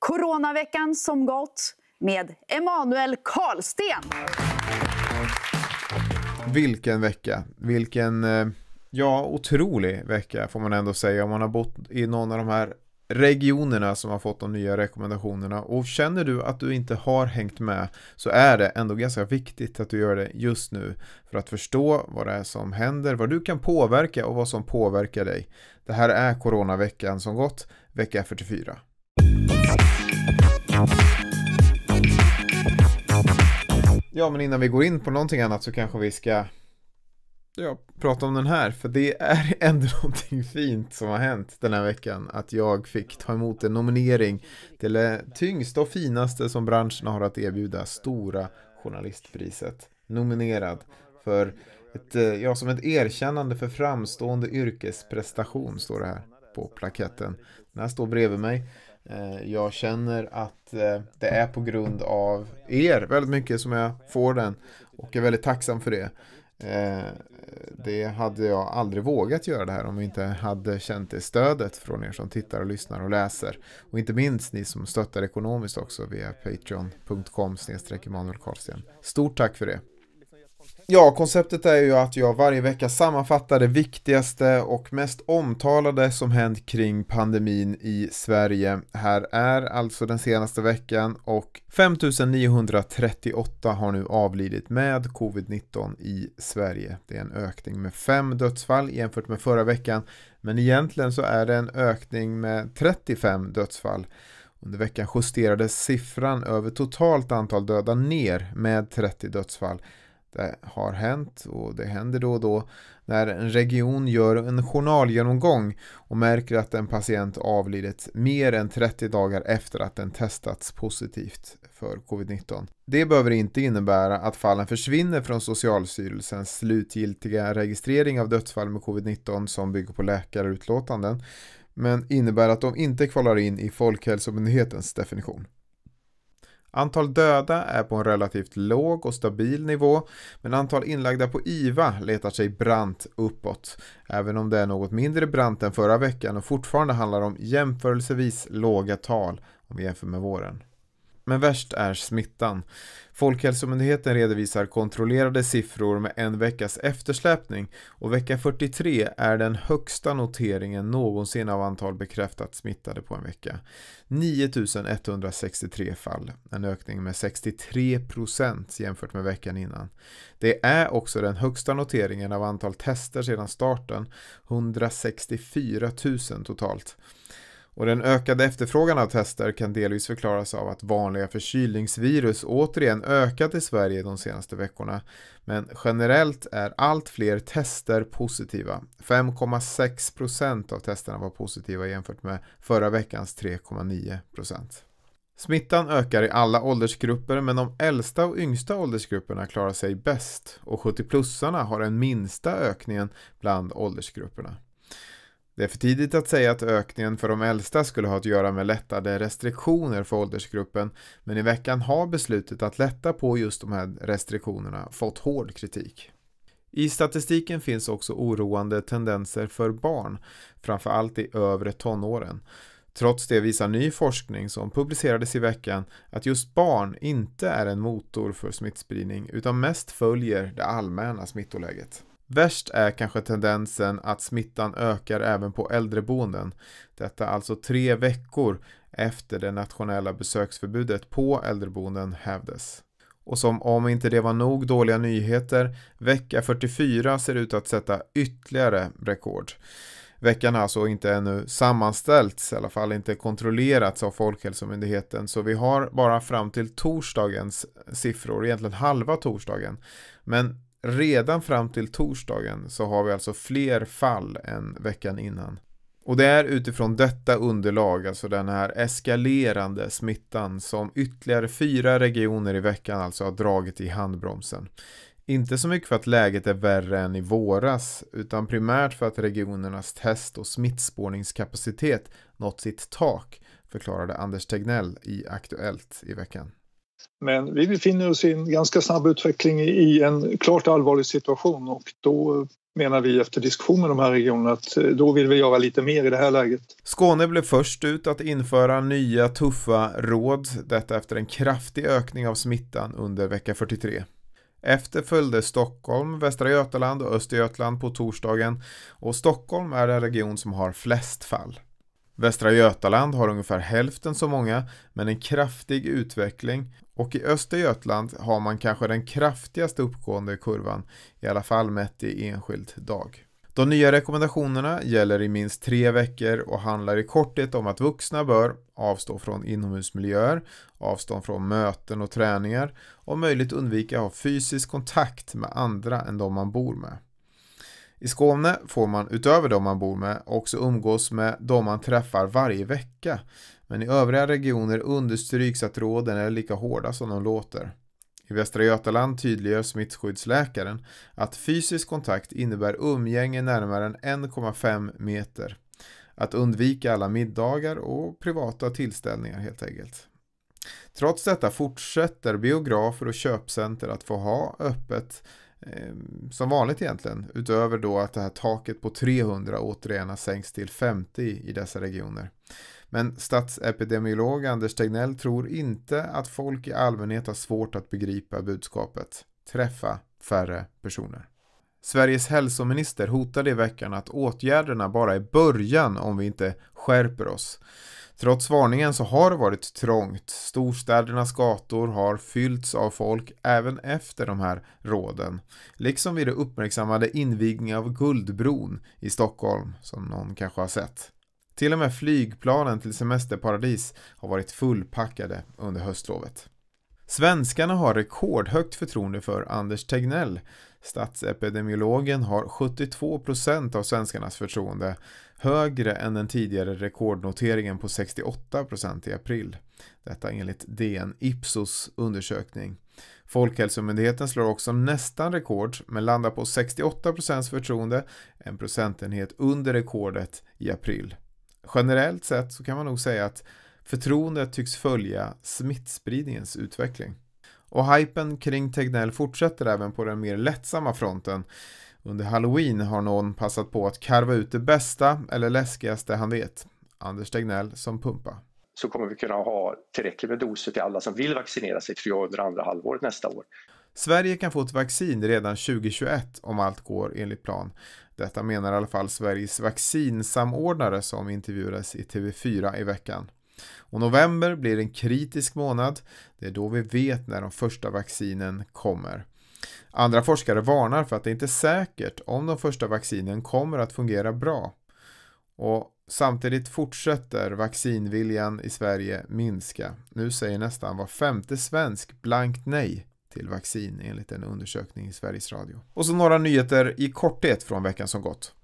Coronaveckan som gått med Emanuel Karlsten. Vilken vecka, vilken eh, ja, otrolig vecka får man ändå säga om man har bott i någon av de här regionerna som har fått de nya rekommendationerna och känner du att du inte har hängt med så är det ändå ganska viktigt att du gör det just nu för att förstå vad det är som händer, vad du kan påverka och vad som påverkar dig. Det här är Coronaveckan som gått, vecka 44. Ja, men innan vi går in på någonting annat så kanske vi ska ja, prata om den här, för det är ändå någonting fint som har hänt den här veckan. Att jag fick ta emot en nominering till det tyngsta och finaste som branschen har att erbjuda, Stora Journalistpriset. Nominerad för ett, eh, ja, som ett erkännande för framstående yrkesprestation, står det här på plaketten. Den här står bredvid mig. Eh, jag känner att eh, det är på grund av er väldigt mycket som jag får den och är väldigt tacksam för det. Eh, det hade jag aldrig vågat göra det här om vi inte hade känt det stödet från er som tittar och lyssnar och läser. Och inte minst ni som stöttar ekonomiskt också via patreon.com Emanuel Karlsten. Stort tack för det! Ja, konceptet är ju att jag varje vecka sammanfattar det viktigaste och mest omtalade som hänt kring pandemin i Sverige. Här är alltså den senaste veckan och 5938 har nu avlidit med covid-19 i Sverige. Det är en ökning med 5 dödsfall jämfört med förra veckan. Men egentligen så är det en ökning med 35 dödsfall. Under veckan justerades siffran över totalt antal döda ner med 30 dödsfall. Det har hänt och det händer då och då när en region gör en journalgenomgång och märker att en patient avlidit mer än 30 dagar efter att den testats positivt för covid-19. Det behöver inte innebära att fallen försvinner från Socialstyrelsens slutgiltiga registrering av dödsfall med covid-19 som bygger på läkarutlåtanden men innebär att de inte kvalar in i Folkhälsomyndighetens definition. Antal döda är på en relativt låg och stabil nivå, men antal inlagda på IVA letar sig brant uppåt, även om det är något mindre brant än förra veckan och fortfarande handlar om jämförelsevis låga tal om vi jämför med våren. Men värst är smittan. Folkhälsomyndigheten redovisar kontrollerade siffror med en veckas eftersläpning och vecka 43 är den högsta noteringen någonsin av antal bekräftat smittade på en vecka. 9163 fall, en ökning med 63% jämfört med veckan innan. Det är också den högsta noteringen av antal tester sedan starten, 164 000 totalt. Och den ökade efterfrågan av tester kan delvis förklaras av att vanliga förkylningsvirus återigen ökat i Sverige de senaste veckorna. Men generellt är allt fler tester positiva. 5,6% av testerna var positiva jämfört med förra veckans 3,9%. Smittan ökar i alla åldersgrupper men de äldsta och yngsta åldersgrupperna klarar sig bäst och 70-plussarna har den minsta ökningen bland åldersgrupperna. Det är för tidigt att säga att ökningen för de äldsta skulle ha att göra med lättade restriktioner för åldersgruppen, men i veckan har beslutet att lätta på just de här restriktionerna fått hård kritik. I statistiken finns också oroande tendenser för barn, framförallt i övre tonåren. Trots det visar ny forskning som publicerades i veckan att just barn inte är en motor för smittspridning utan mest följer det allmänna smittoläget. Värst är kanske tendensen att smittan ökar även på äldreboenden. Detta alltså tre veckor efter det nationella besöksförbudet på äldreboenden hävdes. Och som om inte det var nog dåliga nyheter, vecka 44 ser ut att sätta ytterligare rekord. Veckan har alltså inte ännu sammanställts, i alla fall inte kontrollerats av Folkhälsomyndigheten, så vi har bara fram till torsdagens siffror, egentligen halva torsdagen. Men redan fram till torsdagen så har vi alltså fler fall än veckan innan. Och det är utifrån detta underlag, alltså den här eskalerande smittan, som ytterligare fyra regioner i veckan alltså har dragit i handbromsen. Inte så mycket för att läget är värre än i våras, utan primärt för att regionernas test och smittspårningskapacitet nått sitt tak, förklarade Anders Tegnell i Aktuellt i veckan. Men vi befinner oss i en ganska snabb utveckling i en klart allvarlig situation och då menar vi efter diskussion med de här regionerna att eh, då vill vi göra lite mer i det här läget. Skåne blev först ut att införa nya tuffa råd, detta efter en kraftig ökning av smittan under vecka 43. Efter följde Stockholm, Västra Götaland och Östergötland på torsdagen och Stockholm är den region som har flest fall. Västra Götaland har ungefär hälften så många, men en kraftig utveckling och i Östergötland har man kanske den kraftigaste uppgående kurvan, i alla fall mätt i enskild dag. De nya rekommendationerna gäller i minst tre veckor och handlar i korthet om att vuxna bör avstå från inomhusmiljöer, avstå från möten och träningar och möjligt undvika att ha fysisk kontakt med andra än de man bor med. I Skåne får man utöver de man bor med också umgås med de man träffar varje vecka. Men i övriga regioner understryks att råden är lika hårda som de låter. I Västra Götaland tydliggör smittskyddsläkaren att fysisk kontakt innebär umgänge närmare än 1,5 meter. Att undvika alla middagar och privata tillställningar helt enkelt. Trots detta fortsätter biografer och köpcenter att få ha öppet Ehm, som vanligt egentligen. Utöver då att det här taket på 300 återigen har sänkts till 50 i dessa regioner. Men statsepidemiolog Anders Tegnell tror inte att folk i allmänhet har svårt att begripa budskapet. Träffa färre personer. Sveriges hälsominister hotade i veckan att åtgärderna bara är början om vi inte skärper oss. Trots varningen så har det varit trångt. Storstädernas gator har fyllts av folk även efter de här råden. Liksom vid det uppmärksammade invigningen av Guldbron i Stockholm som någon kanske har sett. Till och med flygplanen till semesterparadis har varit fullpackade under höstlovet. Svenskarna har rekordhögt förtroende för Anders Tegnell. Statsepidemiologen har 72% av svenskarnas förtroende, högre än den tidigare rekordnoteringen på 68% i april. Detta enligt DN Ipsos undersökning. Folkhälsomyndigheten slår också nästan rekord men landar på 68% förtroende, en procentenhet under rekordet i april. Generellt sett så kan man nog säga att förtroendet tycks följa smittspridningens utveckling. Och hypen kring Tegnell fortsätter även på den mer lättsamma fronten. Under halloween har någon passat på att karva ut det bästa eller läskigaste han vet. Anders Tegnell som pumpa. Så kommer vi kunna ha tillräckligt med doser till alla som vill vaccinera sig tror jag under andra halvåret nästa år. Sverige kan få ett vaccin redan 2021 om allt går enligt plan. Detta menar i alla fall Sveriges vaccinsamordnare som intervjuades i TV4 i veckan. Och november blir en kritisk månad. Det är då vi vet när de första vaccinen kommer. Andra forskare varnar för att det inte är säkert om de första vaccinen kommer att fungera bra. Och samtidigt fortsätter vaccinviljan i Sverige minska. Nu säger nästan var femte svensk blankt nej till vaccin enligt en undersökning i Sveriges Radio. Och så några nyheter i korthet från veckan som gått.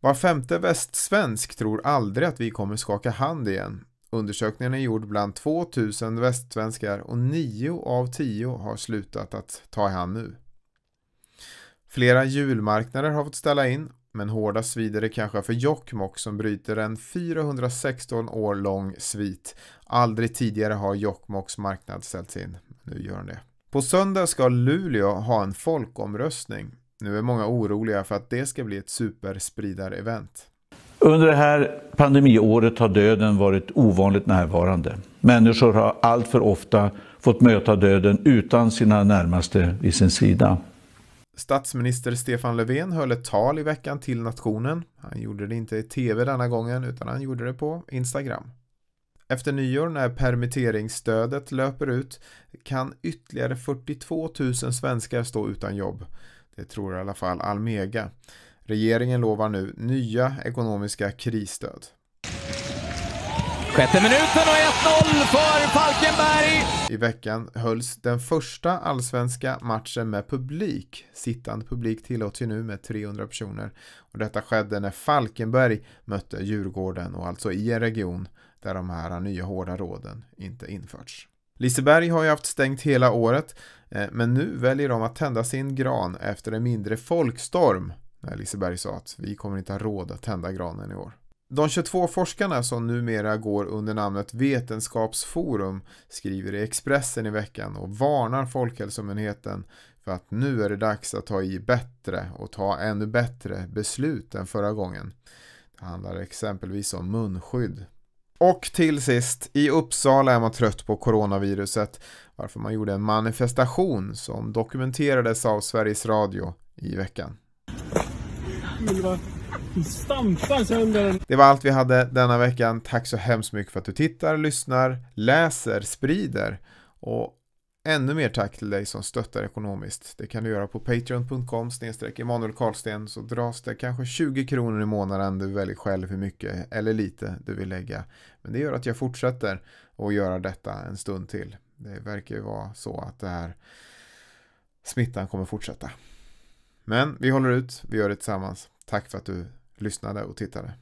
Var femte västsvensk tror aldrig att vi kommer skaka hand igen. Undersökningen är gjord bland 2000 västsvenskar och 9 av 10 har slutat att ta i hand nu. Flera julmarknader har fått ställa in, men hårdast svider det kanske för Jokkmokk som bryter en 416 år lång svit. Aldrig tidigare har Jokkmokks marknad ställts in. Nu gör den det. På söndag ska Luleå ha en folkomröstning. Nu är många oroliga för att det ska bli ett superspridarevent. Under det här pandemiåret har döden varit ovanligt närvarande. Människor har alltför ofta fått möta döden utan sina närmaste vid sin sida. Statsminister Stefan Löfven höll ett tal i veckan till nationen. Han gjorde det inte i tv denna gången utan han gjorde det på Instagram. Efter nyår när permitteringsstödet löper ut kan ytterligare 42 000 svenskar stå utan jobb. Det tror i alla fall Almega. Regeringen lovar nu nya ekonomiska krisstöd. Sjätte minuten och 1-0 för Falkenberg! I veckan hölls den första allsvenska matchen med publik. Sittande publik tillåts ju nu med 300 personer. Och detta skedde när Falkenberg mötte Djurgården och alltså i en region där de här nya hårda råden inte införts. Liseberg har ju haft stängt hela året eh, men nu väljer de att tända sin gran efter en mindre folkstorm när Liseberg sa att vi kommer inte ha råd att tända granen i år. De 22 forskarna som numera går under namnet Vetenskapsforum skriver i Expressen i veckan och varnar Folkhälsomyndigheten för att nu är det dags att ta i bättre och ta ännu bättre beslut än förra gången. Det handlar exempelvis om munskydd. Och till sist, i Uppsala är man trött på coronaviruset varför man gjorde en manifestation som dokumenterades av Sveriges Radio i veckan. Det var allt vi hade denna veckan. Tack så hemskt mycket för att du tittar, lyssnar, läser, sprider och ännu mer tack till dig som stöttar ekonomiskt. Det kan du göra på patreon.com Emanuel Karlsten så dras det kanske 20 kronor i månaden. Du väljer själv hur mycket eller lite du vill lägga. Men det gör att jag fortsätter att göra detta en stund till. Det verkar ju vara så att det här smittan kommer fortsätta. Men vi håller ut, vi gör det tillsammans. Tack för att du lyssnade och tittade.